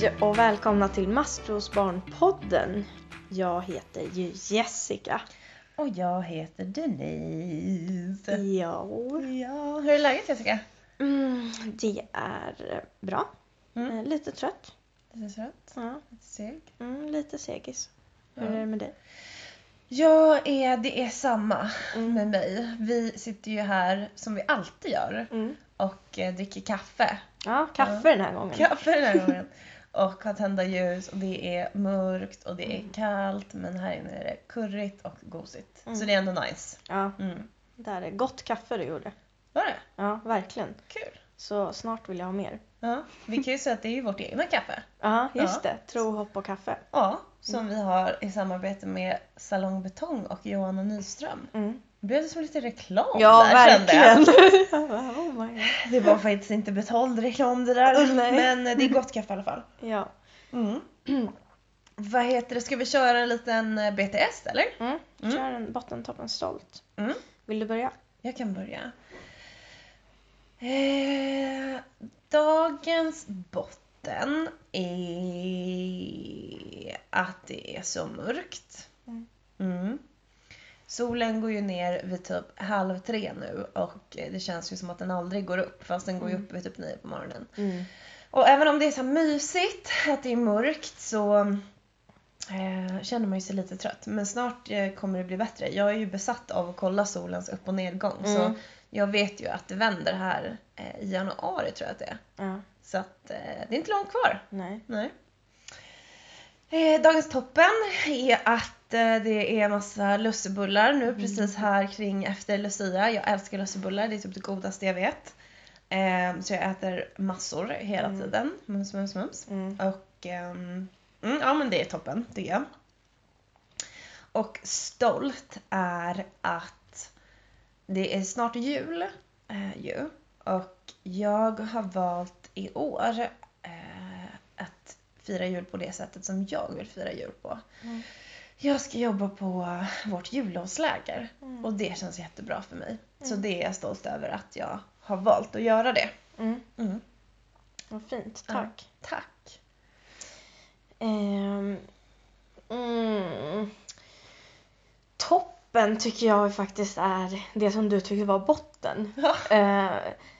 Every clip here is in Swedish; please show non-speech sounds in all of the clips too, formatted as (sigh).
Hej och välkomna till Maskrosbarnpodden. Jag heter ju Jessica. Och jag heter Denise. Ja, Ja, hur är läget Jessica? mm, det är bra. Mm. Eh, Lite trött. Lite trött? Ja, Lite seg? mm, lite segis. Hur Ja. är det med dig? Jag är, det är samma Mm. med mig. Vi sitter ju här som vi alltid gör Mm. och eh, dricker kaffe. Ja, kaffe den här gången. Kaffe den här gången. (laughs) Och har tända ljus och det är mörkt och det är Mm. kallt men här inne är det kurrigt och gosigt. Mm. Så det är ändå nice. Ja, Mm. det är gott kaffe du gjorde. Var det? Ja, verkligen. Kul. Så snart vill jag ha mer. Ja, vi kan ju säga att det är ju vårt egna kaffe. Ja, just Ja. det. Tro, hopp och kaffe. Ja, som vi har i samarbete med Salong Betong och Johanna Nyström. Mm. Blev det som lite reklam Ja, där kände jag. verkligen. (laughs) Jag bara, oh. Det var faktiskt inte betald reklam det där. (laughs) Nej. Men det är gott kaffe i alla fall. Ja. Mm. (clears throat) Vad heter det, ska vi köra en liten eh, BTS eller? Mm. Mm. Kör en bottentoppen stolt. Mm. Vill du börja? Jag kan börja. Eh, dagens botten är att det är så mörkt. Mm. Solen går ju ner vid typ halv tre nu och det känns ju som att den aldrig går upp fast den går ju Mm. upp vid typ nio på morgonen. Mm. Och även om det är så här mysigt att det är mörkt så eh, känner man ju sig lite trött. Men snart eh, kommer det bli bättre. Jag är ju besatt av att kolla solens upp och nedgång. Så Mm. jag vet ju att det vänder här eh, i januari tror jag att det är. Ja, Så att eh, det är inte långt kvar. nej. Nej. Eh, dagens toppen är att det är massa lussebullar nu Mm. precis här kring efter Lucia. Jag älskar lussebullar, det är typ det godaste jag vet. Eh, så jag äter massor hela Mm. tiden. Mums, mums, mums. Mm. Och mm, ja men det är toppen tycker jag. Och stolt är att det är snart jul eh, ju. Och jag har valt i år eh, att fira jul på det sättet som jag vill fira jul på. Mm. Jag ska jobba på vårt jullovsläger Mm. och det känns jättebra för mig. Så Mm. det är jag stolt över att jag har valt att göra det. Mm. Mm. Vad fint, Ja. tack. Tack! Ehm, mm. Toppen tycker jag faktiskt är det som du tycker var botten. Eh,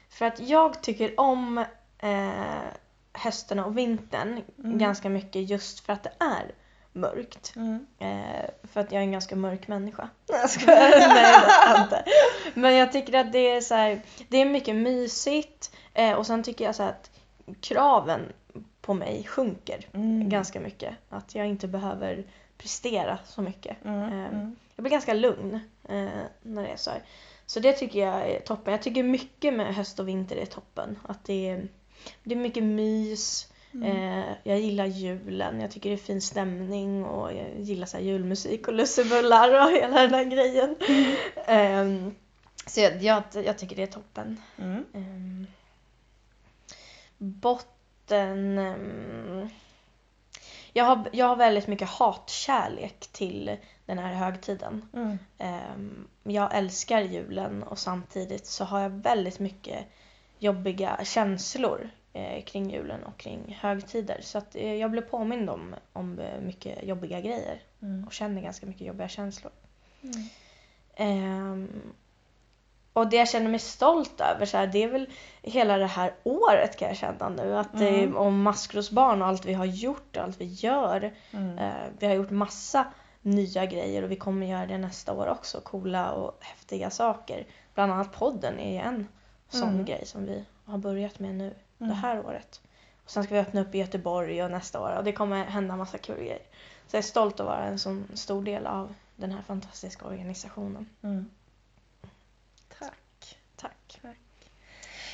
för att jag tycker om eh, hösten och vintern Mm. ganska mycket just för att det är mörkt. Mm. Eh, för att jag är en ganska mörk människa. (laughs) Nej, jag skojar. Nej, det är jag inte. Men jag tycker att det är så här, det är mycket mysigt eh, och sen tycker jag så här att kraven på mig sjunker Mm. ganska mycket. Att jag inte behöver prestera så mycket. Mm. Eh, Mm. Jag blir ganska lugn eh, när det är så här. Så det tycker jag är toppen. Jag tycker mycket med höst och vinter är toppen. Att det är, det är mycket mys. Mm. Eh, jag gillar julen, jag tycker det är fin stämning och jag gillar så julmusik och lussebullar och hela den där grejen. Ehm, så jag, jag, jag tycker det är toppen. Mm. Ehm, botten... ehm, jag, har, jag har väldigt mycket hatkärlek till den här högtiden. Mm. Ehm, jag älskar julen och samtidigt så har jag väldigt mycket jobbiga känslor eh, kring julen och kring högtider. Så att eh, jag blir påmind om, om eh, mycket jobbiga grejer Mm. och känner ganska mycket jobbiga känslor. Mm. Ehm, och det jag känner mig stolt över så här, det är väl hela det här året kan jag känna nu. Att är Mm. om Maskrosbarn och allt vi har gjort och allt vi gör. Mm. Eh, vi har gjort massa nya grejer och vi kommer göra det nästa år också. Coola och häftiga saker. Bland annat podden är ju en sån Mm. grej som vi har börjat med nu det Mm. här året. Och sen ska vi öppna upp i Göteborg och nästa år och det kommer hända massa kul grejer. Så jag är stolt att vara en sån stor del av den här fantastiska organisationen. Mm. Tack. Tack.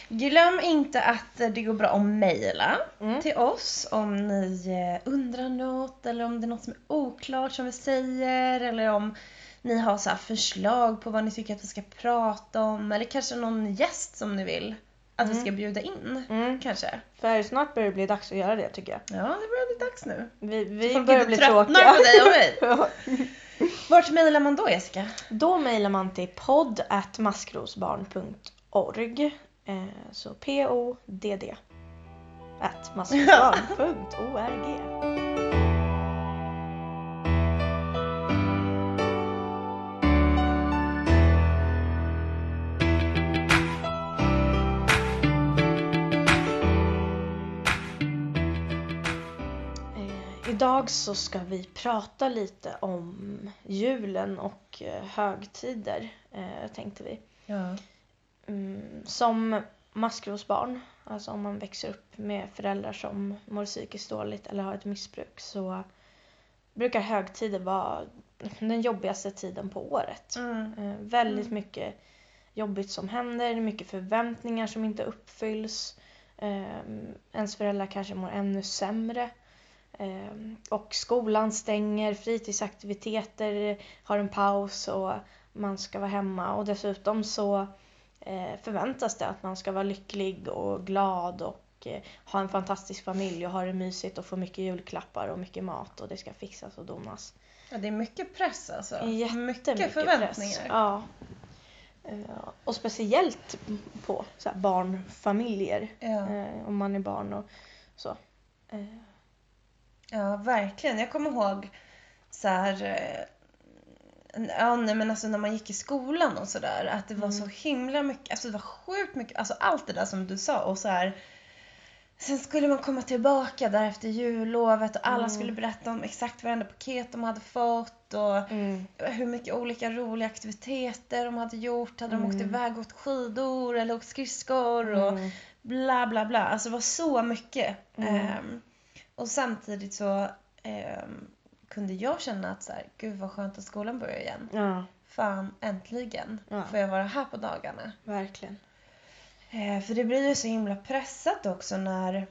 Glöm inte att det går bra att mejla Mm. till oss om ni eh, undrar något eller om det är något som är oklart som vi säger eller om ni har så här förslag på vad ni tycker att vi ska prata om eller kanske någon gäst som ni vill att vi Mm. ska bjuda in. Mm. Kanske. För snart börjar det bli dags att göra det tycker jag. Ja, det börjar bli dags nu. Vi, vi börjar bli tråkiga. på dig och mig. (laughs) Ja. Vart mejlar man då Jessica? Då mejlar man till podd.maskrosbarn.org. Eh, så P-O-D-D. at (laughs) maskrosbarn.org. Idag så ska vi prata lite om julen och eh, högtider, eh, tänkte vi. Ja. Mm, som maskrosbarn, alltså om man växer upp med föräldrar som mår psykiskt dåligt eller har ett missbruk så brukar högtider vara den jobbigaste tiden på året. Mm. Eh, väldigt Mm. mycket jobbigt som händer, mycket förväntningar som inte uppfylls. Eh, ens föräldrar kanske mår ännu sämre. Eh, och skolan stänger, fritidsaktiviteter har en paus och man ska vara hemma. Och dessutom så eh, förväntas det att man ska vara lycklig och glad och eh, ha en fantastisk familj och ha det mysigt och få mycket julklappar och mycket mat och det ska fixas och donas. ja, det är mycket press alltså. Jättemycket mycket förväntningar. Press. Ja. Eh, Och speciellt på så barnfamiljer. Ja. Om man är barn och så. Ja, verkligen. Jag kommer ihåg så här... eh, Ja, nej, men alltså när man gick i skolan och sådär. Att det var Mm. så himla mycket, alltså det var sjukt mycket, alltså allt det där som du sa och så här. Sen skulle man komma tillbaka där efter jullovet och alla Mm. skulle berätta om exakt varenda paket de hade fått och mm, hur mycket olika roliga aktiviteter de hade gjort. Hade de åkt Mm. iväg och åkt skidor eller åkt skridskor och mm, bla bla bla. Alltså det var så mycket. Mm. Och samtidigt så ehm, kunde jag känna att så här, gud vad skönt att skolan börjar igen. ja, Fan, äntligen Ja. får jag vara här på dagarna. verkligen. Eh, för det blir ju så himla pressat också när...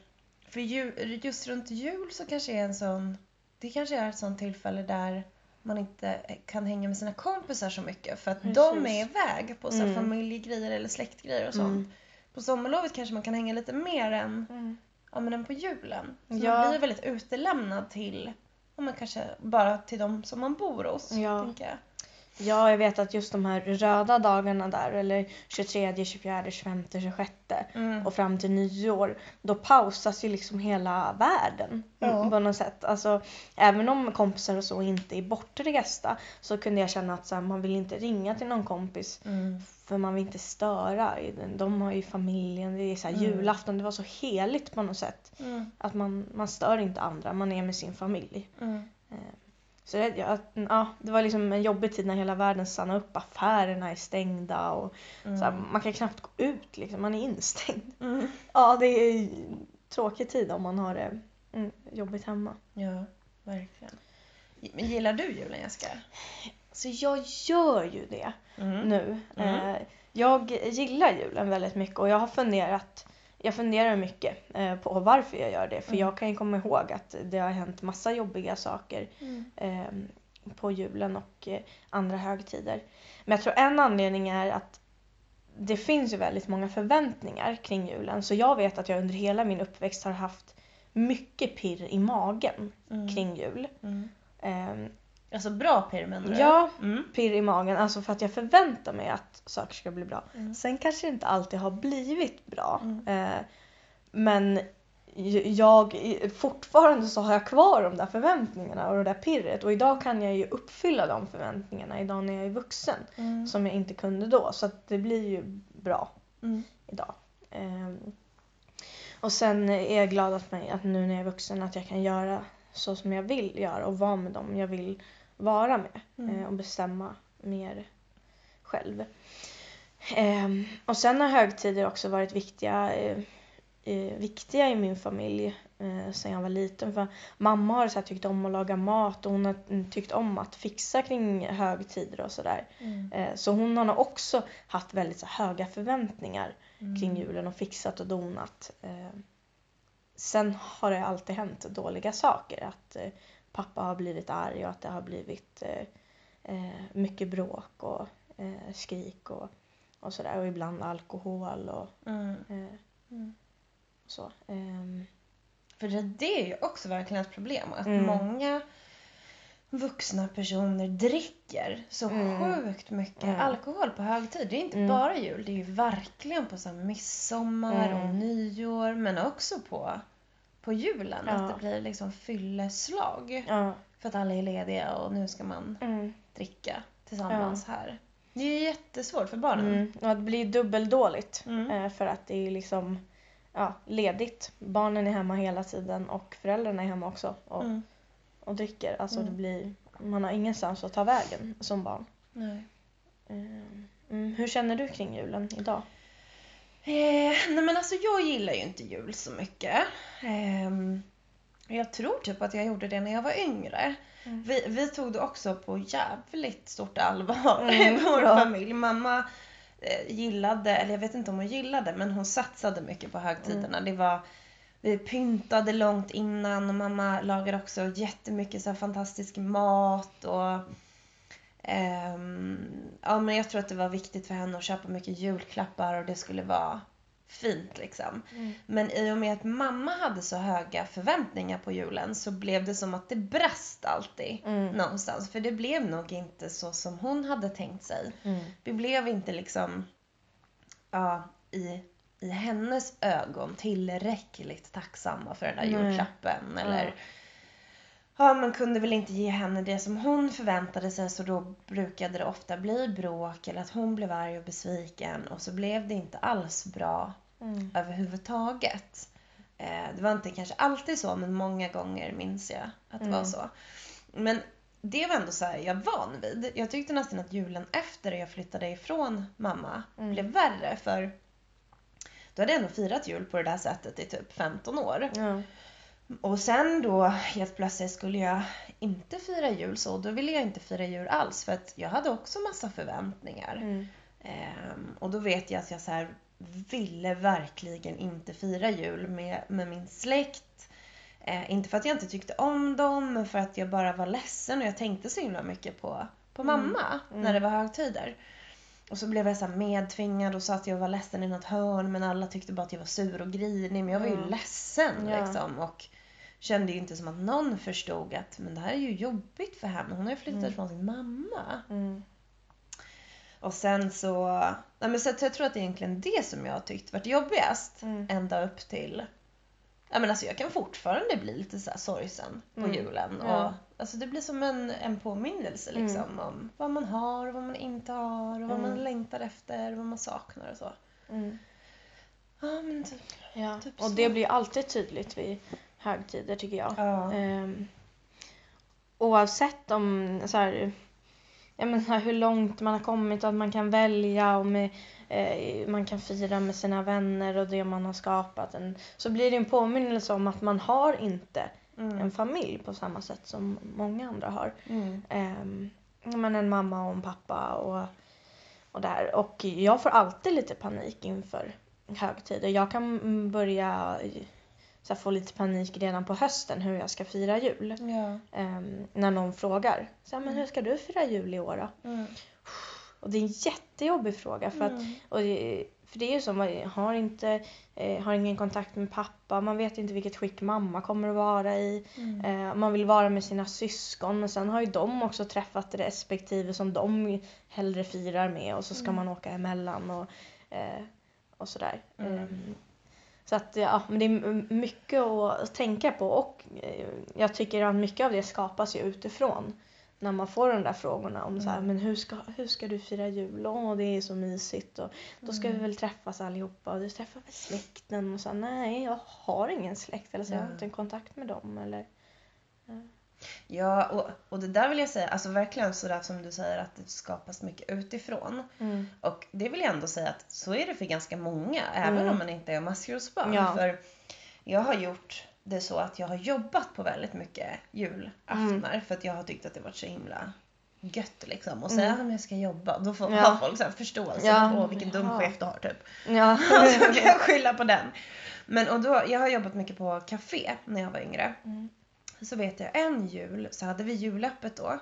För ju, just runt jul så kanske är en sån... Det kanske är ett sånt tillfälle där man inte kan hänga med sina kompisar så mycket för att de Precis. är iväg på så här Mm. familjegrejer eller släktgrejer och sånt. Mm. På sommarlovet kanske man kan hänga lite mer än, Mm. Ja, men än på julen. Så Ja. man blir väldigt utelämnad till, ja, men kanske bara till de som man bor hos. Ja. Tänker jag. Ja, jag vet att just de här röda dagarna där, eller 23, 24, 25, 26 Mm. och fram till nyår, då pausas ju liksom hela världen Ja. på något sätt. Alltså, även om kompisar och så inte är bortresta så kunde jag känna att så här, man vill inte ringa till någon kompis Mm. för man vill inte störa. De har ju familjen, det är så här, Mm. julafton, det var så heligt på något sätt. Mm. Att man, man stör inte andra, man är med sin familj. Mm. Så det, ja, ja, det var liksom en jobbig tid när hela världen stannade upp, affärerna är stängda och Mm. så här, man kan knappt gå ut liksom, man är instängd. (laughs) Mm. Ja, det är en tråkig tid om man har det mm, jobbigt hemma. Ja, verkligen. Men gillar du julen Jessica? Så jag gör ju det Mm. nu. Mm. Eh, jag gillar julen väldigt mycket och jag har funderat jag funderar mycket eh, på varför jag gör det. För Mm. jag kan ju komma ihåg att det har hänt massa jobbiga saker Mm. eh, på julen och eh, andra högtider. Men jag tror en anledning är att det finns ju väldigt många förväntningar kring julen. Så jag vet att jag under hela min uppväxt har haft mycket pirr i magen Mm. kring jul. Eh, Alltså bra pirr menar du? ja, Mm. pirr i magen. Alltså för att jag förväntar mig att saker ska bli bra. Mm. Sen kanske det inte alltid har blivit bra. Mm. Eh, men jag, fortfarande så har jag kvar de där förväntningarna och det där pirret. Och idag kan jag ju uppfylla de förväntningarna idag när jag är vuxen. Mm. Som jag inte kunde då. Så det blir ju bra Mm. idag. Ehm, och sen är jag glad att, mig, att nu när jag är vuxen att jag kan göra så som jag vill göra och vara med dem jag vill vara med. Mm. eh, och bestämma mer själv. Ehm, och sen har högtider också varit viktiga, eh, eh, viktiga i min familj eh, sen jag var liten. För mamma har så tyckt om att laga mat och hon har mm, tyckt om att fixa kring högtider och sådär. Mm. Så hon har också haft väldigt så höga förväntningar Mm. kring julen och fixat och donat. Eh, sen har det alltid hänt dåliga saker. Att pappa har blivit arg och att det har blivit eh, eh, mycket bråk och eh, skrik och, och sådär. Och ibland alkohol och Mm. Mm. så. Ehm, För det, det är ju också verkligen ett problem. Att Mm. många vuxna personer dricker så Mm. sjukt mycket Mm. alkohol på högtid. Det är inte Mm. bara jul. Det är ju verkligen på så midsommar Mm. och nyår. Men också på på julen. Ja. Att det blir liksom fylleslag. Ja. För att alla är lediga och nu ska man Mm. dricka tillsammans här. Det är jättesvårt för barnen. Mm. Och det blir dubbeldåligt. Mm. Eh, för att det är liksom ja, ledigt. Barnen är hemma hela tiden och föräldrarna är hemma också och, Mm. och dricker. Alltså Mm. det blir, man har ingenstans att ta vägen som barn. Nej. Eh, Mm. Hur känner du kring julen idag? Eh, nej men alltså jag gillar ju inte jul så mycket. Ehm, jag tror typ att jag gjorde det när jag var yngre. Mm. Vi, vi tog det också på jävligt stort allvar Mm, i (laughs) vår ja. familj. Mamma eh, gillade, eller jag vet inte om hon gillade, men hon satsade mycket på högtiderna. Mm. Det var, vi pyntade långt innan och mamma lagade också jättemycket så fantastisk mat och ehm, ja men jag tror att det var viktigt för henne att köpa mycket julklappar och det skulle vara fint liksom. Mm. Men i och med att mamma hade så höga förväntningar på julen så blev det som att det brast alltid Mm. någonstans. För det blev nog inte så som hon hade tänkt sig. Mm. Vi blev inte liksom, ja, i, i hennes ögon tillräckligt tacksamma för den där julklappen. Eller, Ja. man kunde väl inte ge henne det som hon förväntade sig så då brukade det ofta bli bråk eller att hon blev arg och besviken och så blev det inte alls bra Mm. överhuvudtaget. Eh, det var inte kanske alltid så men många gånger minns jag att det Mm. var så. Men det var ändå så här, jag van vid. Jag tyckte nästan att julen efter jag flyttade ifrån mamma Mm. blev värre för då hade jag ändå firat jul på det där sättet i typ 15 år. Ja. Och sen då helt plötsligt skulle jag inte fira jul så då ville jag inte fira jul alls för att jag hade också massa förväntningar. Mm. Ehm, och då vet jag att jag så här ville verkligen inte fira jul med, med min släkt. Eh, inte för att jag inte tyckte om dem, men för att jag bara var ledsen och jag tänkte så himla mycket på, på Mm. mamma Mm. när det var högtider. Och så blev jag så medtvingad och sa att jag var ledsen i något hörn men alla tyckte bara att jag var sur och grinig men jag var ju Mm. ledsen Ja. liksom. Och kände ju inte som att någon förstod att men det här är ju jobbigt för henne. Hon har ju flyttat Mm. från sin mamma. Mm. Och sen så, nej men så jag tror att det är egentligen det som jag har tyckt varit jobbigast. Mm. Ända upp till, ja men alltså jag kan fortfarande bli lite så här sorgsen på Mm. julen. Ja. Och, alltså det blir som en, en påminnelse liksom om vad man har och vad man inte har och vad Mm. man längtar efter och vad man saknar och så. Mm. Ja men typ. Ja. Typ och så. det blir alltid tydligt vid högtider tycker jag. Ja. Ehm, oavsett om så här, jag menar, hur långt man har kommit och att man kan välja och med, eh, man kan fira med sina vänner och det man har skapat. En, så blir det en påminnelse om att man har inte en Mm. familj på samma sätt som många andra har. Mm. Um, men en mamma och en pappa och, och där. Och jag får alltid lite panik inför högtider. Jag kan börja eh, så här, få lite panik redan på hösten hur jag ska fira jul. Ja. Ehm, när någon frågar. Så här, men hur ska du fira jul i år då? Mm. Och det är en jättejobbig fråga. För, att, Mm. och det, för det är ju så, man har, inte, eh, har ingen kontakt med pappa. Man vet inte vilket skick mamma kommer att vara i. Mm. Eh, man vill vara med sina syskon men sen har ju de också träffat respektive som de hellre firar med och så ska Mm. man åka emellan och, eh, och sådär. Så att ja, men det är mycket att tänka på och eh, jag tycker att mycket av det skapas ju utifrån. När man får de där frågorna om så här, Mm. men hur ska, hur ska du fira jul? Åh, det är så mysigt och då ska vi Mm. väl träffas allihopa och du träffar väl släkten och så nej jag har ingen släkt eller så jag har inte kontakt med dem eller Ja, och, och det där vill jag säga, alltså verkligen sådär som du säger att det skapas mycket utifrån. Mm. Och det vill jag ändå säga att så är det för ganska många, även Mm. om man inte är maskrosbarn. Ja. För jag har gjort det så att jag har jobbat på väldigt mycket julaftnar för att jag har tyckt att det varit så himla gött liksom. Och säga Mm. att jag ska jobba, då får Ja. folk så här förståelse. Ja. Åh, vilken dum Ja. chef du har typ. Ja. (laughs) så kan jag (laughs) skylla på den. Men och då, jag har jobbat mycket på café när jag var yngre. Mm. Så vet jag en jul så hade vi julöppet då.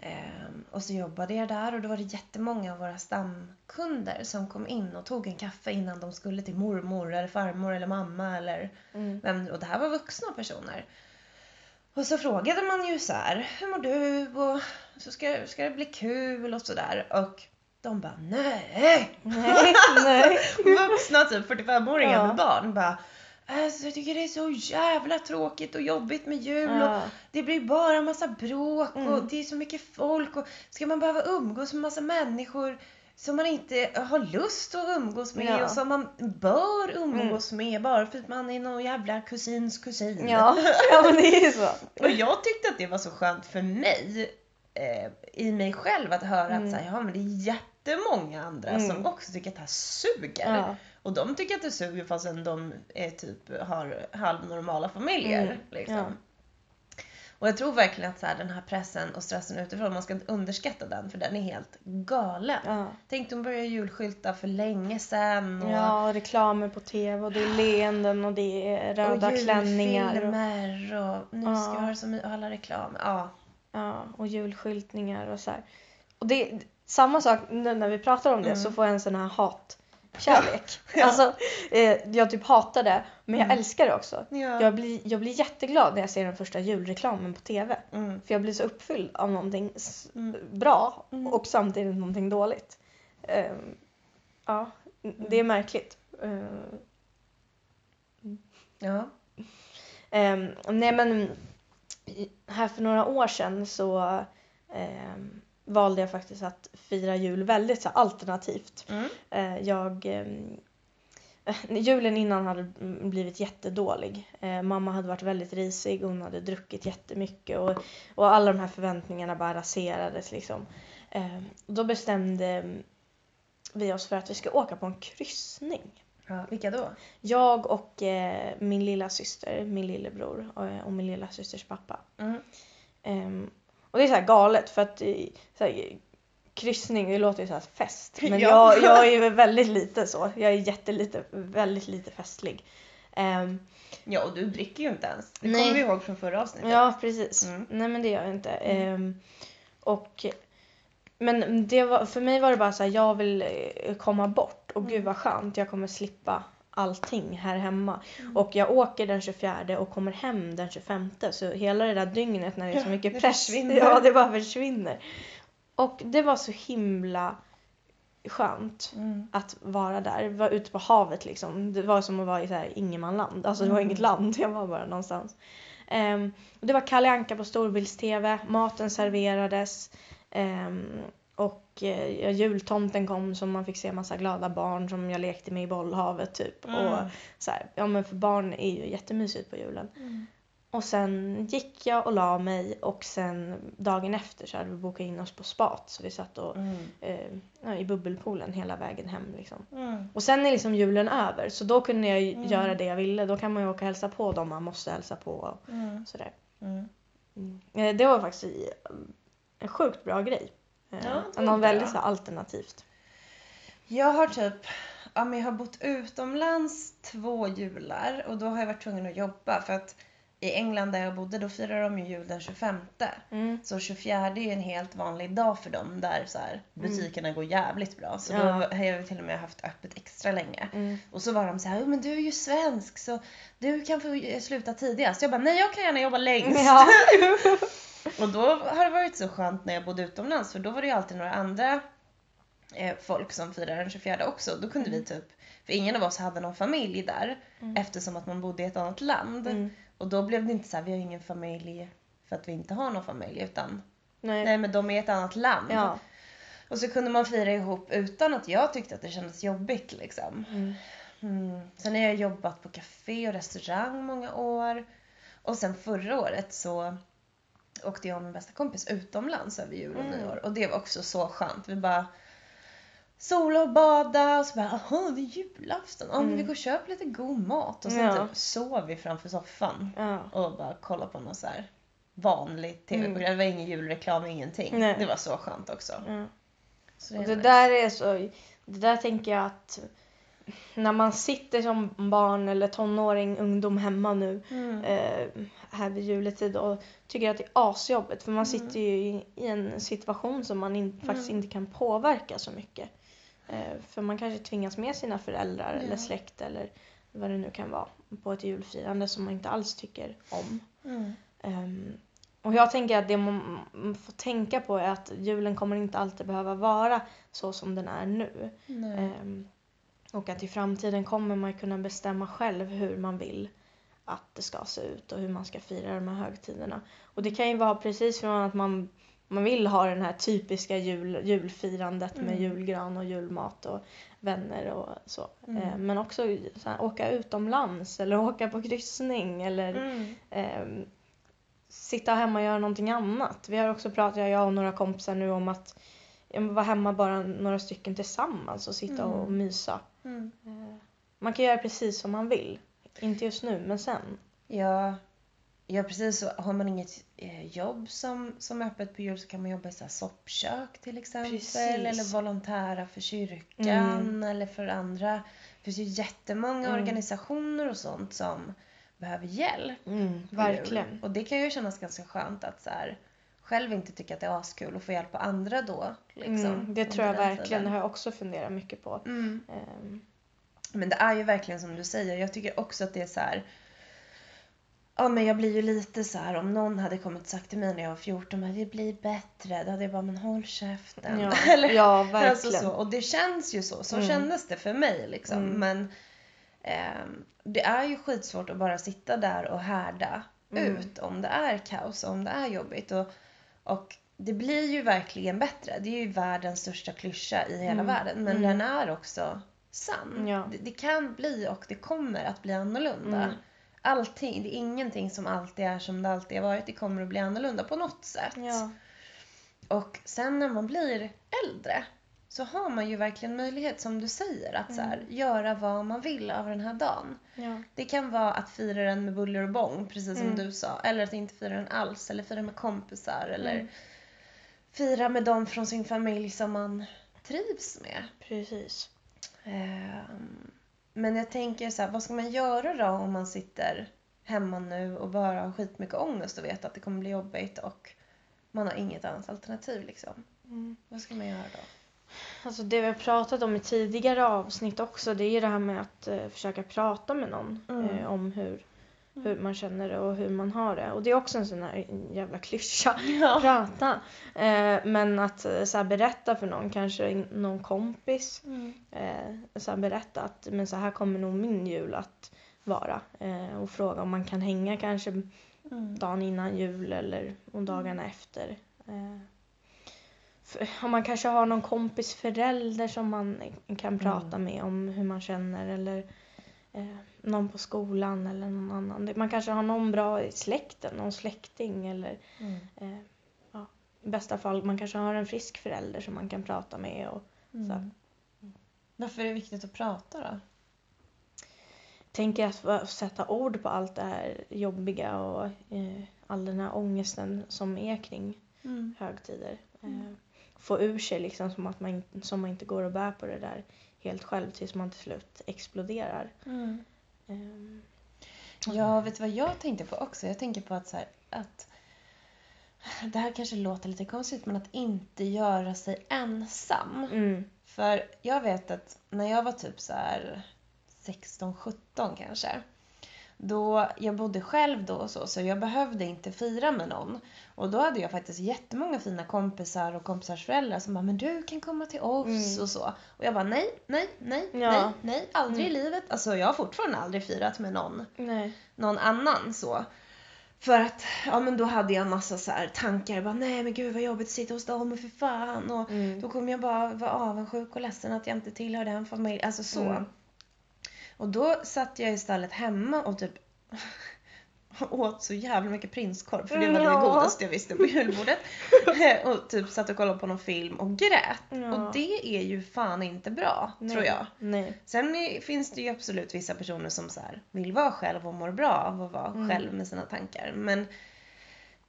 Ehm, och så jobbade jag där och då var det jättemånga av våra stamkunder som kom in och tog en kaffe innan de skulle till mormor eller farmor eller mamma eller Mm. vem Och det här var vuxna personer. Och så frågade man ju så här, hur mår du? Och så ska, ska det bli kul och sådär. Och de bara, nej! Nej, nej. (laughs) Vuxna typ 45-åringar Ja. med barn bara Alltså, jag tycker det är så jävla tråkigt och jobbigt med jul och Ja. det blir bara massa bråk och Mm. det är så mycket folk och ska man behöva umgås med massa människor som man inte har lust att umgås med Ja. Mm. och som man bör umgås med bara för att man är någon jävla kusins kusin. Ja. ja, men det är så. (laughs) Och jag tyckte att det var så skönt för mig eh, i mig själv att höra Mm. att så här, ja, men det är jättemånga andra som Mm. också tycker att det här suger. Ja. Och de tycker att det suger fastän de är typ, har halvnormala familjer. Mm, Liksom. ja. Och jag tror verkligen att så här, den här pressen och stressen utifrån, man ska inte underskatta den för den är helt galen. Ja. Tänk de började julskylta för länge sedan. Och, ja, reklamer på tv och det är leenden och det är röda och klänningar. Och, julfilmer och nu ska Ja. jag ha så mycket, alla reklam. Ja. ja, och julskyltningar och så här. Och det samma sak när vi pratar om det Mm. så får jag en sån här hatkärlek. Ja. Alltså, eh, jag typ hatar det men jag Mm. älskar det också. Ja. Jag blir, jag blir jätteglad när jag ser den första julreklamen på tv. Mm. För jag blir så uppfylld av någonting Mm. bra Mm. och samtidigt någonting dåligt. Ehm, ja, det är märkligt. Ehm, Ja. Ehm, nej men här för några år sedan så ehm, valde jag faktiskt att fira jul väldigt så här, alternativt. Mm. Eh, jag ehm, eh, Julen innan hade mm, blivit jättedålig. Eh, mamma hade varit väldigt risig, hon hade druckit jättemycket och, och alla de här förväntningarna bara raserades liksom. Då bestämde vi oss för att vi ska åka på en kryssning. ja. Vilka då? Jag och min lilla syster, min lillebror och, och min lilla systers pappa. Mm. Och det är så här galet för att så här, kryssning, det låter ju så här fest. Men Ja. jag, jag är (laughs) ju väldigt lite så. Jag är jättelite, väldigt lite festlig. Ehm, Ja, och du dricker ju inte ens. Det Nej. kommer vi ihåg från förra avsnittet. ja, precis. Mm. Nej men det gör jag inte. Ehm, och, men det var, för mig var det bara så här, jag vill eh, komma bort. Och gud vad skönt, jag kommer slippa allting här hemma. Och jag åker den 24 och kommer hem den 25. Så hela det där dygnet när det är så Ja, mycket det press, försvinner. (laughs) ja det bara försvinner. Och det var så himla skönt Mm. att vara där. Vara ute på havet liksom. Det var som att vara i så här ingenmanland. Alltså det var Mm. inget land, jag var bara någonstans. Och det var Kalle Anka på storbilds-tv, maten serverades. ehm, och ja, jultomten kom som man fick se massa glada barn som jag lekte med i bollhavet typ. Mm. Och så här, ja men för barn är ju jättemysigt på julen. Och sen gick jag och la mig och sen dagen efter så hade vi bokat in oss på spat så vi satt och, Mm. eh, i bubbelpoolen hela vägen hem liksom. Mm. Och sen är liksom julen över så då kunde jag Mm. göra det jag ville. Då kan man ju åka och hälsa på dem man måste hälsa på och Mm. sådär. Mm. Mm. Eh, Det var faktiskt en sjukt bra grej. Eh, Ja, det bra. väldigt så alternativt. Jag har typ, ja men jag har bott utomlands två jular och då har jag varit tvungen att jobba för att i England där jag bodde då firar de ju jul den 25. Mm. Så 24 är ju en helt vanlig dag för dem där så här, butikerna går jävligt bra. Så då Ja. har jag till och med haft öppet extra länge. Mm. Och så var de så här, "Jo, men du är ju svensk så du kan få sluta tidigast. Jag bara, nej jag kan gärna jobba längst. Ja. (laughs) (laughs) Och då har det varit så skönt när jag bodde utomlands för då var det ju alltid några andra eh, folk som firade den 24 också. Då kunde vi typ, för ingen av oss hade någon familj där Mm. eftersom att man bodde i ett annat land. Mm. Och då blev det inte så här, vi har ingen familj för att vi inte har någon familj utan Nej. nej men de är i ett annat land. Ja. Och så kunde man fira ihop utan att jag tyckte att det kändes jobbigt liksom. Mm. Mm. Sen har jag jobbat på café och restaurang många år. Och sen förra året så åkte jag och min bästa kompis utomlands över jul och Mm. nyår. Och det var också så skönt. Vi bara sola och bada och så bara jaha det är julafton. Ja Mm. vi går och köper lite god mat. Och sen Ja. typ sov vi framför soffan Ja. och bara kollade på någon så här vanlig tv-program. Det var ingen julreklam, ingenting. Mm. Nej. Det var så skönt också. Ja. Så Och är det nice. där är så, det där tänker jag att när man sitter som barn eller tonåring, ungdom hemma nu Mm. eh, här vid juletid och tycker att det är asjobbigt för man Mm. sitter ju i, i en situation som man in, faktiskt Mm. inte kan påverka så mycket. Eh, för man kanske tvingas med sina föräldrar eller släkt eller vad det nu kan vara på ett julfirande som man inte alls tycker om. Ehm, och jag tänker att det man får tänka på är att julen kommer inte alltid behöva vara så som den är nu. Ehm, Och att i framtiden kommer man kunna bestämma själv hur man vill att det ska se ut och hur man ska fira de här högtiderna. Och det kan ju vara precis från att man, man vill ha den här typiska jul, julfirandet med Mm. julgran och julmat och vänner och så. Mm. Eh, men också så här, åka utomlands eller (laughs) åka på kryssning eller Mm. eh, sitta hemma och göra någonting annat. Vi har också pratat, jag och några kompisar nu om att vara hemma bara några stycken tillsammans och sitta och Mm. mysa. Mm. Eh, man kan göra precis som man vill. Inte just nu, men sen. Ja, ja, precis så. Har man inget eh, jobb som, som är öppet på jul så kan man jobba i så soppkök till exempel. Precis. Eller volontära för kyrkan Mm. eller för andra. Det finns ju jättemånga Mm. organisationer och sånt som behöver hjälp. Mm, verkligen. Och det kan ju kännas ganska skönt att så här, själv inte tycka att det är askul och få hjälp av andra då. Liksom, mm, det tror jag verkligen. Det har jag också funderat mycket på. Mm. Ehm, Men det är ju verkligen som du säger. Jag tycker också att det är så här. Ja men jag blir ju lite så här om någon hade kommit och sagt till mig när jag var 14 men det blir bättre. Då hade jag bara men håll käften. ja, (laughs) Eller, ja, verkligen. alltså så. Och det känns ju så. Så Mm. kändes det för mig liksom. Mm. Men ehm, det är ju skitsvårt att bara sitta där och härda Mm. ut om det är kaos och om det är jobbigt. Och, och det blir ju verkligen bättre. Det är ju världens största klyscha i hela Mm. världen. Men Mm. den är också sann. Ja. Det, det kan bli och det kommer att bli annorlunda. Mm. Allting, det är ingenting som alltid är som det alltid har varit. Det kommer att bli annorlunda på något sätt. Ja. Och sen när man blir äldre så har man ju verkligen möjlighet, som du säger, att så här, Mm. göra vad man vill av den här dagen. Ja. Det kan vara att fira den med buller och bång, precis som Mm. du sa. Eller att inte fira den alls, eller fira med kompisar. Eller Mm. fira med dem från sin familj som man trivs med. Precis. Ehm, Men jag tänker så här, vad ska man göra då om man sitter hemma nu och bara har skitmycket ångest och vet att det kommer bli jobbigt och man har inget annat alternativ liksom. Mm. Vad ska man göra då? Alltså det vi har pratat om i tidigare avsnitt också det är ju det här med att eh, försöka prata med någon Mm. eh, om hur. Hur man känner det och hur man har det. Och det är också en sån här jävla klyscha. Ja. (laughs) Prata. Eh, men att eh, så här, berätta för någon, kanske någon kompis. Mm. Eh, så här, berätta att men så här kommer nog min jul att vara. Eh, och fråga om man kan hänga kanske Mm. dagen innan jul eller om dagarna efter. Eh, för, om man kanske har någon kompis förälder som man kan prata med om hur man känner eller eh, någon på skolan eller någon annan. Man kanske har någon bra i släkten, någon släkting eller Mm. eh, ja, i bästa fall man kanske har en frisk förälder som man kan prata med. Och, Mm. Varför är det viktigt att prata då? tänker att sätta ord på allt det här jobbiga och eh, all den här ångesten som är kring Mm. högtider. Mm. Eh, få ur sig liksom som att man, som man inte går och bär på det där helt själv tills man till slut exploderar. Mm. Ehm, Ja, vet du vad jag tänkte på också? Jag tänker på att så här, att det här kanske låter lite konstigt, men att inte göra sig ensam. Mm, För jag vet att när jag var typ så här 16-17 kanske. Då, jag bodde själv då och så, så jag behövde inte fira med någon. Och då hade jag faktiskt jättemånga fina kompisar och kompisars föräldrar som bara, men du kan komma till oss Mm. och så. Och jag bara, nej, nej, nej, Ja. nej, nej, aldrig Mm. i livet. Alltså jag har fortfarande aldrig firat med någon nej. någon annan så. För att, ja men då hade jag en massa så här tankar. Bara, nej men gud vad jobbigt att sitta hos dem och för fan. Och Mm. då kommer jag bara vara avundsjuk och ledsen att jag inte tillhör den familjen. Alltså så. Och då satt jag istället hemma och typ (laughs) åt så jävla mycket prinskorv för det var det Ja. godaste jag visste på julbordet. (laughs) och typ satt och kollade på någon film och grät. Ja. Och det är ju fan inte bra, nej. tror jag. Nej. Sen är- finns det ju absolut vissa personer som så här vill vara själv och mår bra av att vara Mm. själv med sina tankar. Men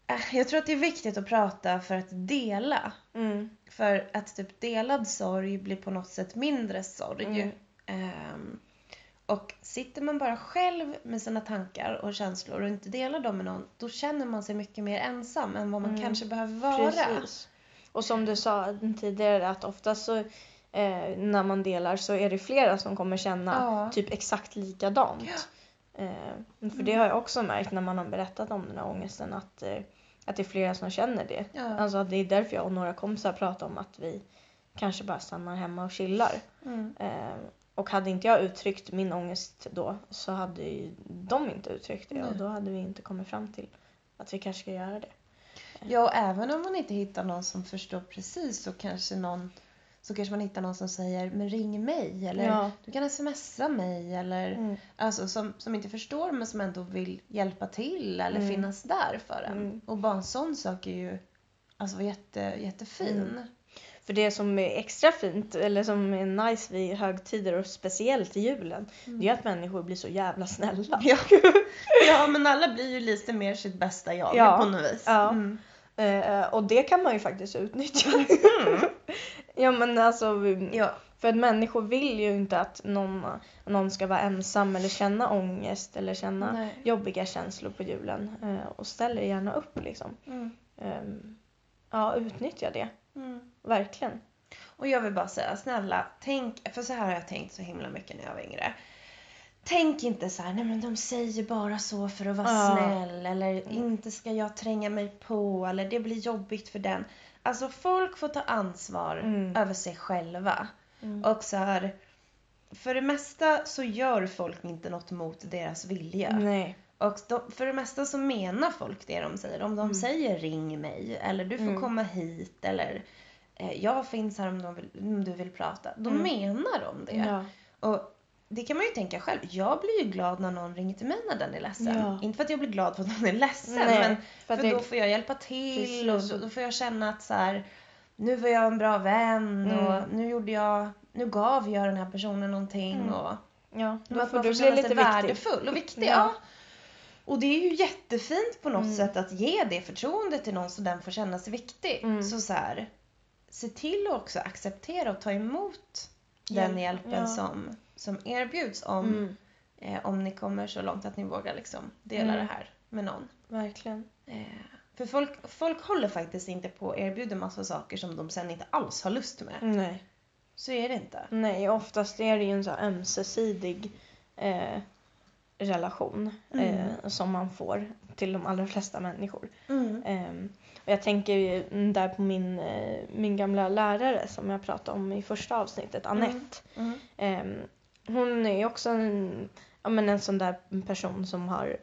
äh, jag tror att det är viktigt att prata för att dela. Mm. För att typ delad sorg blir på något sätt mindre sorg. Mm. Ehm, och sitter man bara själv med sina tankar och känslor och inte delar dem med någon, då känner man sig mycket mer ensam än vad man Mm. kanske behöver vara. Precis. Och som du sa tidigare att oftast så eh, när man delar så är det flera som kommer känna Ja. typ exakt likadant. Eh, för det har jag också märkt när man har berättat om den här ångesten att, eh, att det är flera som känner det. Ja. Alltså det är därför jag och några kompisar pratar om att vi kanske bara stannar hemma och chillar. Mm. Eh, och hade inte jag uttryckt min ångest då så hade ju de inte uttryckt det och då hade vi inte kommit fram till att vi kanske ska göra det. Ja, och även om man inte hittar någon som förstår precis så kanske någon så kanske man hittar någon som säger men ring mig eller Ja. du kan smsa mig eller Mm. alltså som, som inte förstår men som ändå vill hjälpa till eller Mm. finnas där för en. Mm. Och bara en sån sak är ju alltså jätte, jättefin. Mm. För det som är extra fint eller som är nice vid högtider och speciellt i julen det är att människor blir så jävla snälla. Ja. (laughs) ja, men alla blir ju lite mer sitt bästa jag Ja. på något vis. Ja. Mm. Eh, och det kan man ju faktiskt utnyttja. (laughs) ja men alltså ja. För att människor vill ju inte att någon, någon ska vara ensam eller känna ångest eller känna Nej. jobbiga känslor på julen. Eh, och ställer gärna upp liksom. Mm. Ehm, ja, utnyttja det. Mm. Verkligen. Och jag vill bara säga, snälla, tänk, för så här har jag tänkt så himla mycket när jag var yngre. Tänk inte så här, nej men de säger bara så för att vara Ja. snäll eller inte ska jag tränga mig på eller det blir jobbigt för den. Alltså folk får ta ansvar Mm. över sig själva. Mm. Och så här, för det mesta så gör folk inte något mot deras vilja. Nej. Och de, för det mesta så menar folk det de säger. Om de Mm. säger ring mig eller du får Mm. komma hit eller eh, jag finns här om, vill, om du vill prata. Då Mm. menar de det. Ja. Och det kan man ju tänka själv. Jag blir ju glad när någon ringer till mig när den är ledsen. Ja. Inte för att jag blir glad för att någon är ledsen Nej, men för för att då får jag hjälpa till Precis. och då, då får jag känna att så här, nu var jag en bra vän Mm. och nu gjorde jag, nu gav jag den här personen någonting Mm. och ja, då får man du får bli känna lite sig viktig. värdefull och viktig. Ja. Och det är ju jättefint på något Mm. sätt att ge det förtroendet till någon så den får känna sig viktig. Mm. Så så här, se till att också acceptera och ta emot den hjälpen ja. som, som erbjuds om, Mm, eh, om ni kommer så långt att ni vågar liksom dela Mm. det här med någon. verkligen. Eh, för folk, folk håller faktiskt inte på och erbjuder massa saker som de sen inte alls har lust med. Nej. Så är det inte. Nej, oftast är det ju en så ömsesidig eh, relation Mm. eh, som man får till de allra flesta människor. Mm. Ehm, och jag tänker ju där på min, eh, min gamla lärare som jag pratade om i första avsnittet, Annette. Mm. Ehm, hon är ju också en, ja, men en sån där person som har,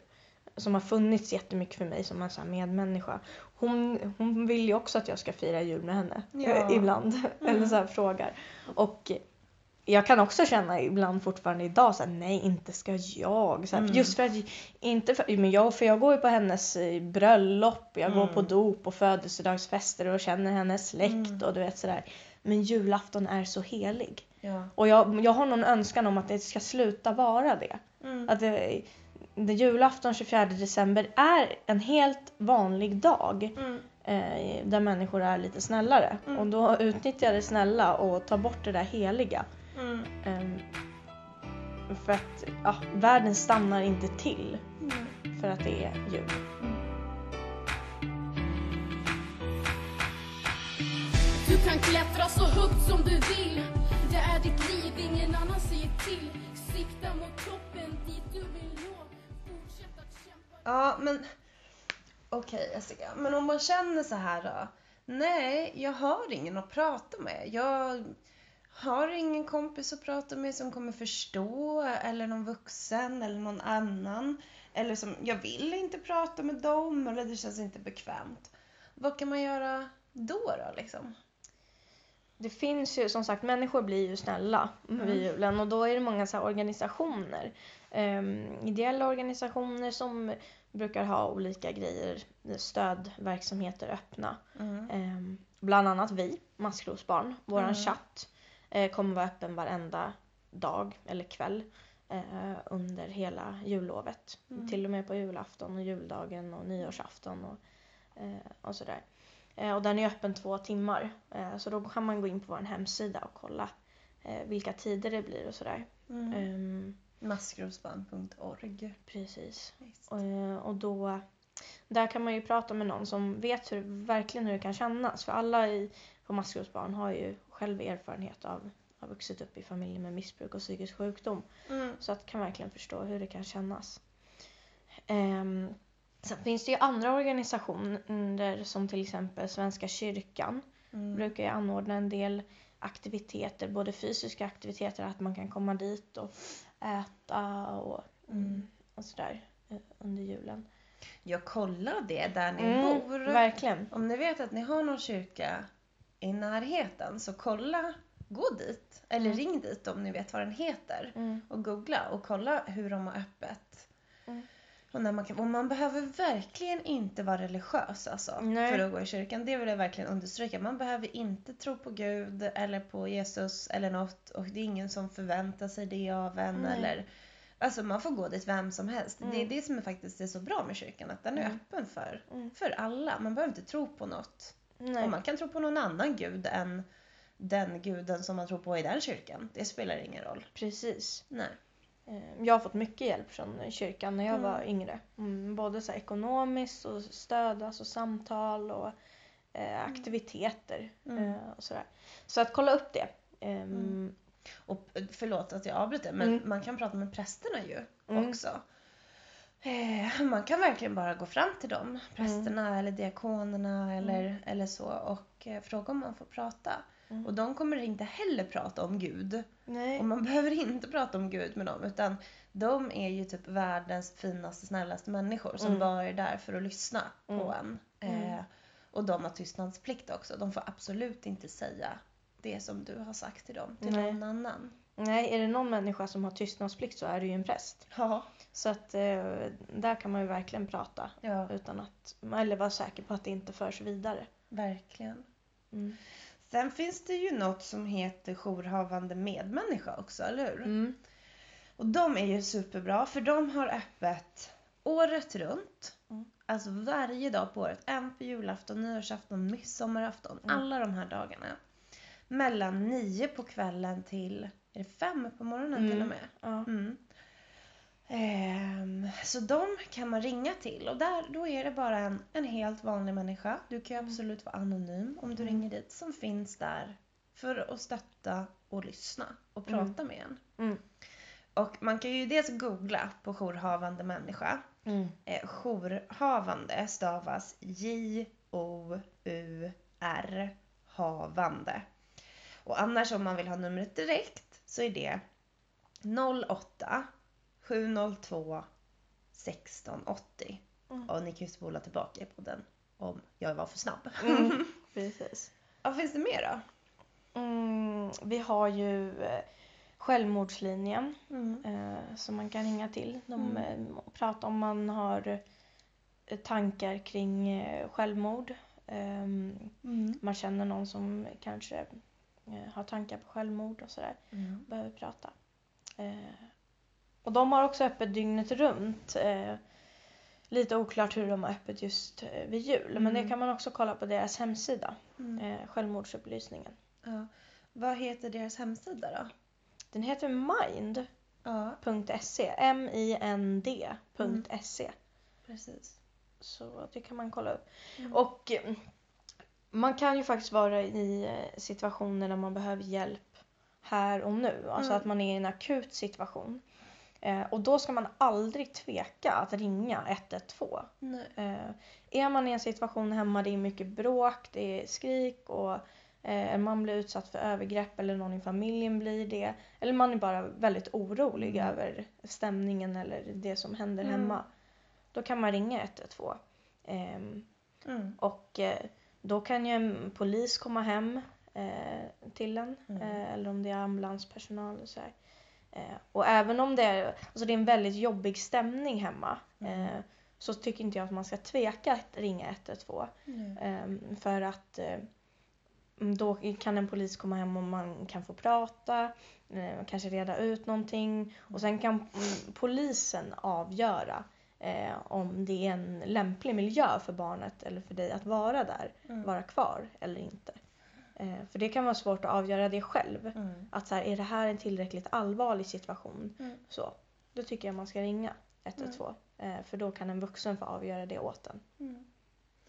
som har funnits jättemycket för mig som en sån här medmänniska. Hon, hon vill ju också att jag ska fira jul med henne Ja. eh, (laughs) ibland. Eller så här frågar. Och jag kan också känna ibland fortfarande idag så här, nej inte ska jag. Så här, Mm. Just för att, inte för, men jag, för jag går ju på hennes eh, bröllop, jag går Mm. på dop och födelsedagsfester och känner hennes släkt Mm. och du vet sådär. Men julafton är så helig. Ja. Och jag, jag har någon önskan om att det ska sluta vara det. Mm. Att det, det julafton 24 december är en helt vanlig dag Mm. eh, där människor är lite snällare. Mm. Och då utnyttjar jag det snälla och tar bort det där heliga. Mm. Ehm, för att ja, världen stannar inte till Mm. för att det är jul. Du kan klättra så högt som du vill Det är ditt liv, ingen annan säger till Sikta mot toppen, dit du vill nå Fortsätt att kämpa Ja, men okej Jessica. Men om man känner så här då. Nej, jag har ingen att prata med. Jag har ingen kompis att prata med som kommer förstå eller någon vuxen eller någon annan. Eller som, jag vill inte prata med dem eller det känns inte bekvämt. Vad kan man göra då då liksom? Det finns ju som sagt, människor blir ju snälla Mm. vid julen och då är det många så organisationer. Um, ideella organisationer som brukar ha olika grejer, stödverksamheter öppna. Mm. Ehm, bland annat vi, Maskrosbarn. Vår Mm. chatt eh, kommer vara öppen varenda dag eller kväll eh, under hela jullovet. Mm. Till och med på julafton och juldagen och nyårsafton och, eh, och sådär. Eh, och den är öppen två timmar. Eh, så då kan man gå in på vår hemsida och kolla eh, vilka tider det blir och sådär. Mm. Ehm, Maskrosband.org. precis. Eh, Och då, där kan man ju prata med någon som vet hur, verkligen hur det kan kännas. För alla i, på maskrosbarn har ju själv erfarenhet av har vuxit upp i familjer med missbruk och psykisk sjukdom. Mm. Så att kan verkligen förstå hur det kan kännas. Um, sen finns det ju andra organisationer som till exempel Svenska kyrkan Mm. brukar ju anordna en del aktiviteter, både fysiska aktiviteter, att man kan komma dit och äta och, Mm. och sådär eh, under julen. Jag kollar det där ni Mm, bor. verkligen. Om ni vet att ni har någon kyrka i närheten så kolla, gå dit. Eller Mm. ring dit om ni vet vad den heter. Mm. Och googla och kolla hur de har öppet. Mm. Och, när man, kan, och man behöver verkligen inte vara religiös alltså, Nej. för att gå i kyrkan. Det vill jag verkligen understryka. Man behöver inte tro på Gud eller på Jesus eller något. Och det är ingen som förväntar sig det av en. Eller, alltså man får gå dit vem som helst. Det är Mm. det som är faktiskt är så bra med kyrkan. Att den är Mm. öppen för, Mm. för alla. Man behöver inte tro på något. Nej. Och man kan tro på någon annan gud än den guden som man tror på i den kyrkan. Det spelar ingen roll. Precis. Nej. Eh, Jag har fått mycket hjälp från kyrkan när jag Mm. var yngre. Mm, både så ekonomiskt och stöd, alltså samtal och eh, aktiviteter Mm. eh, och sådär. Så att kolla upp det. Ehm, Mm. Och eh, förlåt att jag avbryter men Mm. man kan prata med prästerna ju Mm. också. Eh, man kan verkligen bara gå fram till dem, prästerna Mm. eller diakonerna eller, eller så och eh, fråga om man får prata. Mm. Och de kommer inte heller prata om Gud. Nej. Och man (laughs) behöver inte prata om Gud med dem utan de är ju typ världens finaste, snällaste människor som Mm. bara är där för att lyssna på Mm. en. Mm. Eh, och de har tystnadsplikt också. De får absolut inte säga det som du har sagt till dem, till Nej. någon annan. Nej, är det någon människa som har tystnadsplikt så är det ju en präst. Ja. Så att eh, där kan man ju verkligen prata Ja, utan att, eller vara säker på att det inte förs vidare. verkligen. Mm. Sen finns det ju något som heter jourhavande medmänniska också, eller hur? Mm. Och de är ju superbra för de har öppet året runt. Mm. Alltså varje dag på året. Även på julafton, nyårsafton, midsommarafton. Mm. Alla de här dagarna. Mellan nio på kvällen till, är det fem på morgonen Mm. till och med? Ja. Mm. Ehm, så de kan man ringa till och där, då är det bara en, en helt vanlig människa. Du kan ju Mm. absolut vara anonym om du Mm. ringer dit som finns där för att stötta och lyssna och Mm. prata med en. Mm. Och man kan ju dels googla på jourhavande människa. Mm. Eh, jourhavande stavas J-O-U-R havande. Och annars om man vill ha numret direkt så är det 08 702 1680. Mm. Och ni kan ju spola tillbaka på den om jag var för snabb. Mm. (laughs) Precis. Vad finns det mer då? Mm, vi har ju eh, självmordslinjen Mm. eh, som man kan ringa till. De Mm. eh, pratar om man har eh, tankar kring eh, självmord. Mm. man känner någon som kanske eh, har tankar på självmord och sådär. Mm. Behöver prata. Eh, och de har också öppet dygnet runt. Eh, lite oklart hur de har öppet just eh, vid jul. Men det Mm. kan man också kolla på deras hemsida. Mm. Eh, självmordsupplysningen. Ja. Vad heter deras hemsida då? Den heter mind. Ja, .se, M-I-N-D.se. precis. Så det kan man kolla upp. Mm. Och eh, man kan ju faktiskt vara i eh, situationer där man behöver hjälp här och nu. Alltså Mm. att man är i en akut situation. Eh, och då ska man aldrig tveka att ringa 112. Nej. Eh, är man i en situation hemma, det är mycket bråk, det är skrik och eh, man blir utsatt för övergrepp eller någon i familjen blir det. Eller man är bara väldigt orolig Mm. över stämningen eller det som händer Mm. hemma. Då kan man ringa 112. Ehm, Mm. och eh, då kan ju en polis komma hem eh, till en. Mm. Eh, eller om det är ambulanspersonal och så här. Eh, och även om det är, alltså det är en väldigt jobbig stämning hemma. Mm. Eh, så tycker inte jag att man ska tveka att ringa 112. Nej. Eh, för att eh, då kan en polis komma hem och man kan få prata, eh, kanske reda ut någonting. Och sen kan mm, polisen avgöra eh, om det är en lämplig miljö för barnet eller för dig att vara där, Mm. vara kvar eller inte. Eh, för det kan vara svårt att avgöra det själv. Mm. Att så här, är det här en tillräckligt allvarlig situation? Mm. Så, då tycker jag man ska ringa 112. Eh, för då kan en vuxen få avgöra det åt en. Mm.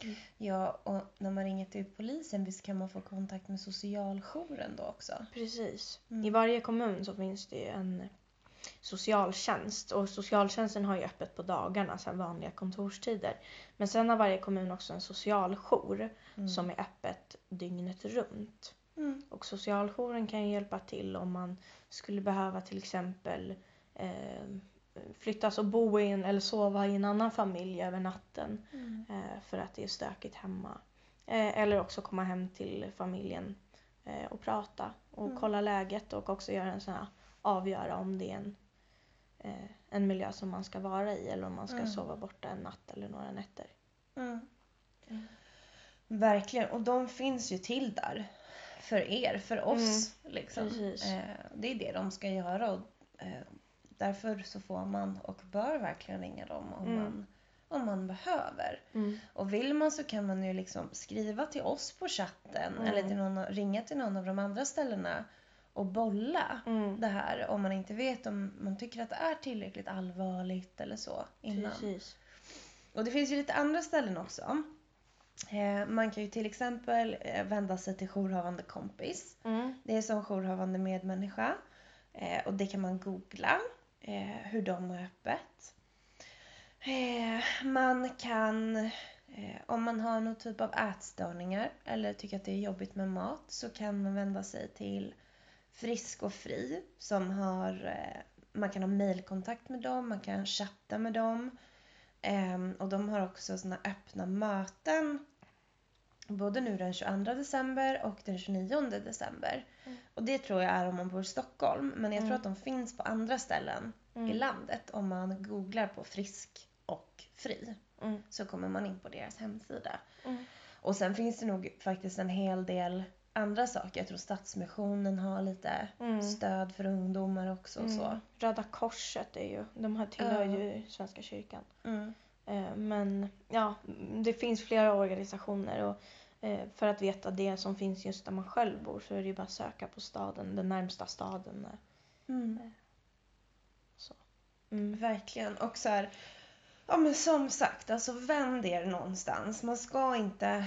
Mm. Ja, och när man ringer till polisen visst kan man få kontakt med socialjouren då också? Precis. Mm. I varje kommun så finns det ju en socialtjänst och socialtjänsten har ju öppet på dagarna, så vanliga kontorstider. Men sen har varje kommun också en socialjour Mm. som är öppet dygnet runt. Mm. Och socialjouren kan ju hjälpa till om man skulle behöva till exempel eh, flyttas och bo i en, eller sova i en annan familj över natten Mm. eh, för att det är stökigt hemma. Eh, eller också komma hem till familjen eh, och prata och Mm. kolla läget och också göra en sån här avgöra om det är en, eh, en miljö som man ska vara i eller om man ska Mm. sova borta en natt eller några nätter. Mm. Mm. Verkligen, och de finns ju till där. För er, för oss. Liksom. Eh, det är det de ska göra och eh, därför så får man och bör verkligen ringa dem om, Mm. man, om man behöver. Mm. Och vill man så kan man ju liksom skriva till oss på chatten Mm. eller till någon, ringa till någon av de andra ställena och bolla Mm. det här om man inte vet om man tycker att det är tillräckligt allvarligt eller så innan. Precis. Och det finns ju lite andra ställen också. Eh, man kan ju till exempel eh, vända sig till jourhavande kompis. Mm. Det är som jourhavande medmänniska. Eh, och det kan man googla eh, hur de har öppet. Eh, man kan, eh, om man har någon typ av ätstörningar eller tycker att det är jobbigt med mat så kan man vända sig till Frisk och Fri som har, eh, man kan ha mailkontakt med dem, man kan chatta med dem. Ehm, och de har också såna öppna möten både nu den 22 december och den 29 december. Mm. Och det tror jag är om man bor i Stockholm. Men jag tror Mm. att de finns på andra ställen i Mm. landet. Om man googlar på frisk och fri Mm. så kommer man in på deras hemsida. Mm. Och sen finns det nog faktiskt en hel del andra saker. Jag tror Stadsmissionen har lite Mm. stöd för ungdomar också och så. Mm. Röda Korset är ju, de här tillhör Ja. ju Svenska kyrkan. Mm. Eh, Men ja, det finns flera organisationer och eh, för att veta det som finns just där man själv bor så är det ju bara att söka på staden, den närmsta staden. eh, Mm. Så. Mm. Verkligen. Och så här, ja men som sagt, alltså vänd er någonstans. Man ska inte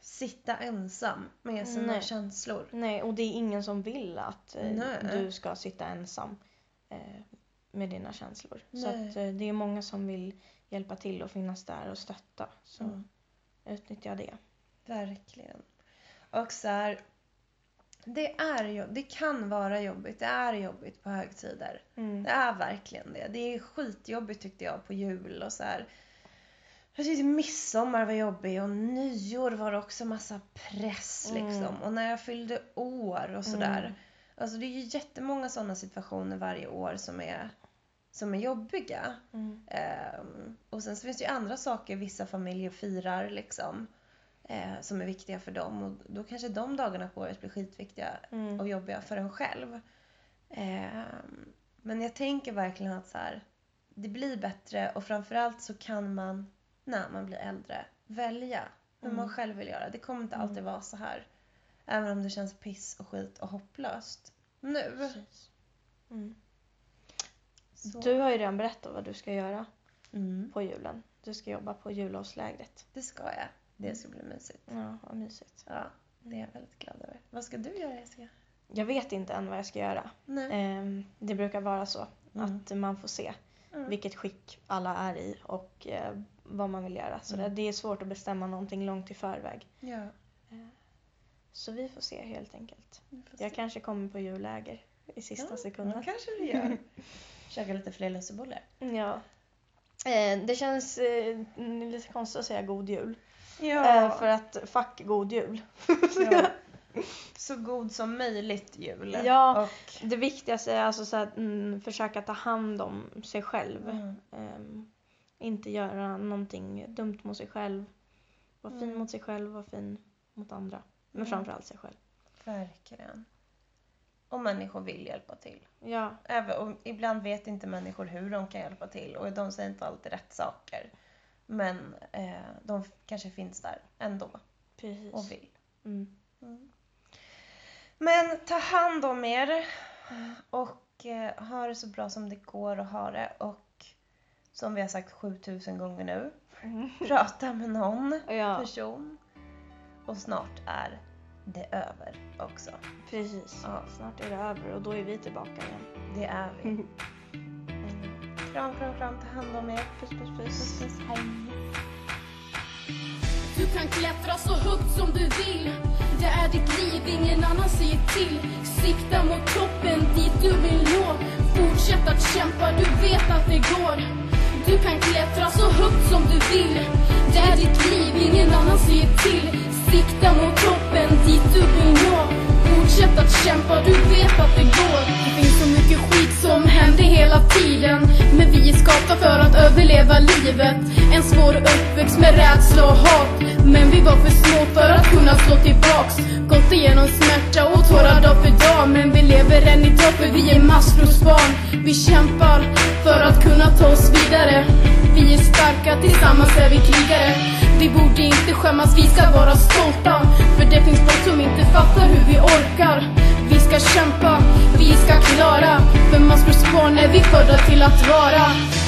sitta ensam med sina Nej. känslor. Nej, och det är ingen som vill att eh, du ska sitta ensam eh, med dina känslor. Så Nej. att, eh, det är många som vill hjälpa till och finnas där och stötta. Så Mm. utnyttja det. Verkligen. Och så här, det, är ju, det kan vara jobbigt. Det är jobbigt på högtider. Mm. Det är verkligen det. Det är skitjobbigt tyckte jag på jul och så här. Jag tyckte midsommar var jobbig och nyår var det också massa press Mm. liksom. Och när jag fyllde år och sådär. Mm. Alltså det är ju jättemånga sådana situationer varje år som är, som är jobbiga. Mm. Ehm, och sen så finns det ju andra saker vissa familjer firar liksom. Eh, som är viktiga för dem. Och då kanske de dagarna på året blir skitviktiga Mm. och jobbiga för en själv. Ehm, men jag tänker verkligen att så här, det blir bättre och framförallt så kan man när man blir äldre välja hur man Mm. själv vill göra. Det kommer inte Mm. alltid vara så här. Även om det känns piss och skit och hopplöst nu. Mm. Du har ju redan berättat vad du ska göra Mm, på julen. Du ska jobba på jullovslägret. det ska jag. Det ska bli mysigt. Ja, vad mysigt. Ja, det är jag väldigt glad över. Vad ska du göra Jessica? Jag vet inte än vad jag ska göra. Nej. Ehm, Det brukar vara så Mm. att man får se Mm. vilket skick alla är i och eh, vad man vill göra. Så Mm. det- är svårt att bestämma någonting långt i förväg. Ja, Så vi får se helt enkelt. får Jag se. kanske kommer på julläger i sista Ja, sekunden. Ja, kanske du gör. (laughs) Käka lite fler lussebullar. Ja. Eh, det känns eh, lite konstigt att säga god jul. Ja. Eh, för att fuck god jul. ja. (laughs) Så god som möjligt jul. Ja. Och, Det viktigaste är alltså så att mm, försöka ta hand om sig själv. mm, Ehm, inte göra någonting dumt mot sig själv. Vara fin Mm. mot sig själv, vara fin mot andra. Men Mm. framförallt sig själv. verkligen. Och människor vill hjälpa till. Ja, Även, och ibland vet inte människor hur de kan hjälpa till och de säger inte alltid rätt saker. Men eh, de kanske finns där ändå precis. och vill. Mm. Men ta hand om er och eh, ha det så bra som det går att ha det. Och som vi har sagt 7000 gånger nu, Mm. (laughs) prata med någon Ja, person. Och snart är det över också. precis. Ja. Snart är det över och då är vi tillbaka igen. Det är vi. Mm. (laughs) Kram, kram, kram. Ta hand om er. Puss, puss, puss. Puss, hej. Du kan klättra så högt som du vill Det är ditt liv, ingen annan säger till Sikta mot toppen, dit du vill nå Fortsätt att kämpa, du vet att det går kan klättra så högt som du vill. Det är ditt liv, ingen annan säger till. Sikta mot toppen, dit du vill nå. Fortsätt att kämpa, du vet att det går. Det finns så mycket skit som händer hela tiden. Men vi är skapta för att överleva livet. En svår uppväxt med rädsla och hat. Men vi var för små för att kunna slå tillbaks. Gått igenom smärta och tårar dag för dag. Men vi lever än idag för vi är maskrosbarn Vi kämpar för att kunna ta oss vidare. Vi är starka, tillsammans är vi krigare. Vi borde inte skämmas, vi ska vara stolta. För det finns folk som inte fattar hur vi orkar. Vi ska kämpa, vi ska klara. För maskrosbarn är vi födda till att vara.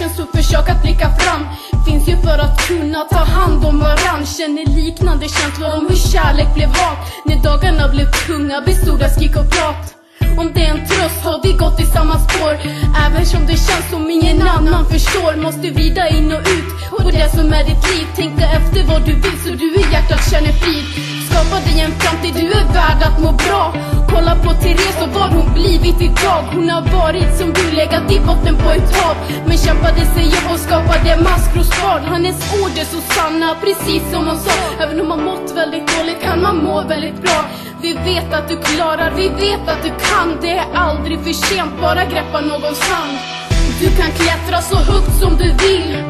Känns tufft, försök att blicka fram. Finns ju för att kunna ta hand om varann. Känner liknande känslor om hur kärlek blev hat. När dagarna blev tunga bestod av skrik och prat. Om det är en tröst har vi gått i samma spår. Även som det känns som ingen annan förstår Måste vida in och ut. På det som är ditt liv Tänka efter vad du vill så du i hjärtat känner frid. Skapa dig en framtid, du är värd att må bra. Kolla på Therese och vad hon blivit idag. Hon har varit som du, legat i botten på ett hav Men kämpade sig upp och skapade maskrosbarn Hennes ord är så sanna, precis som hon sa. Även om man mått väldigt dåligt kan man må väldigt bra. Vi vet att du klarar, vi vet att du kan. Det är aldrig för sent, bara greppa någon hand. Du kan klättra så högt som du vill.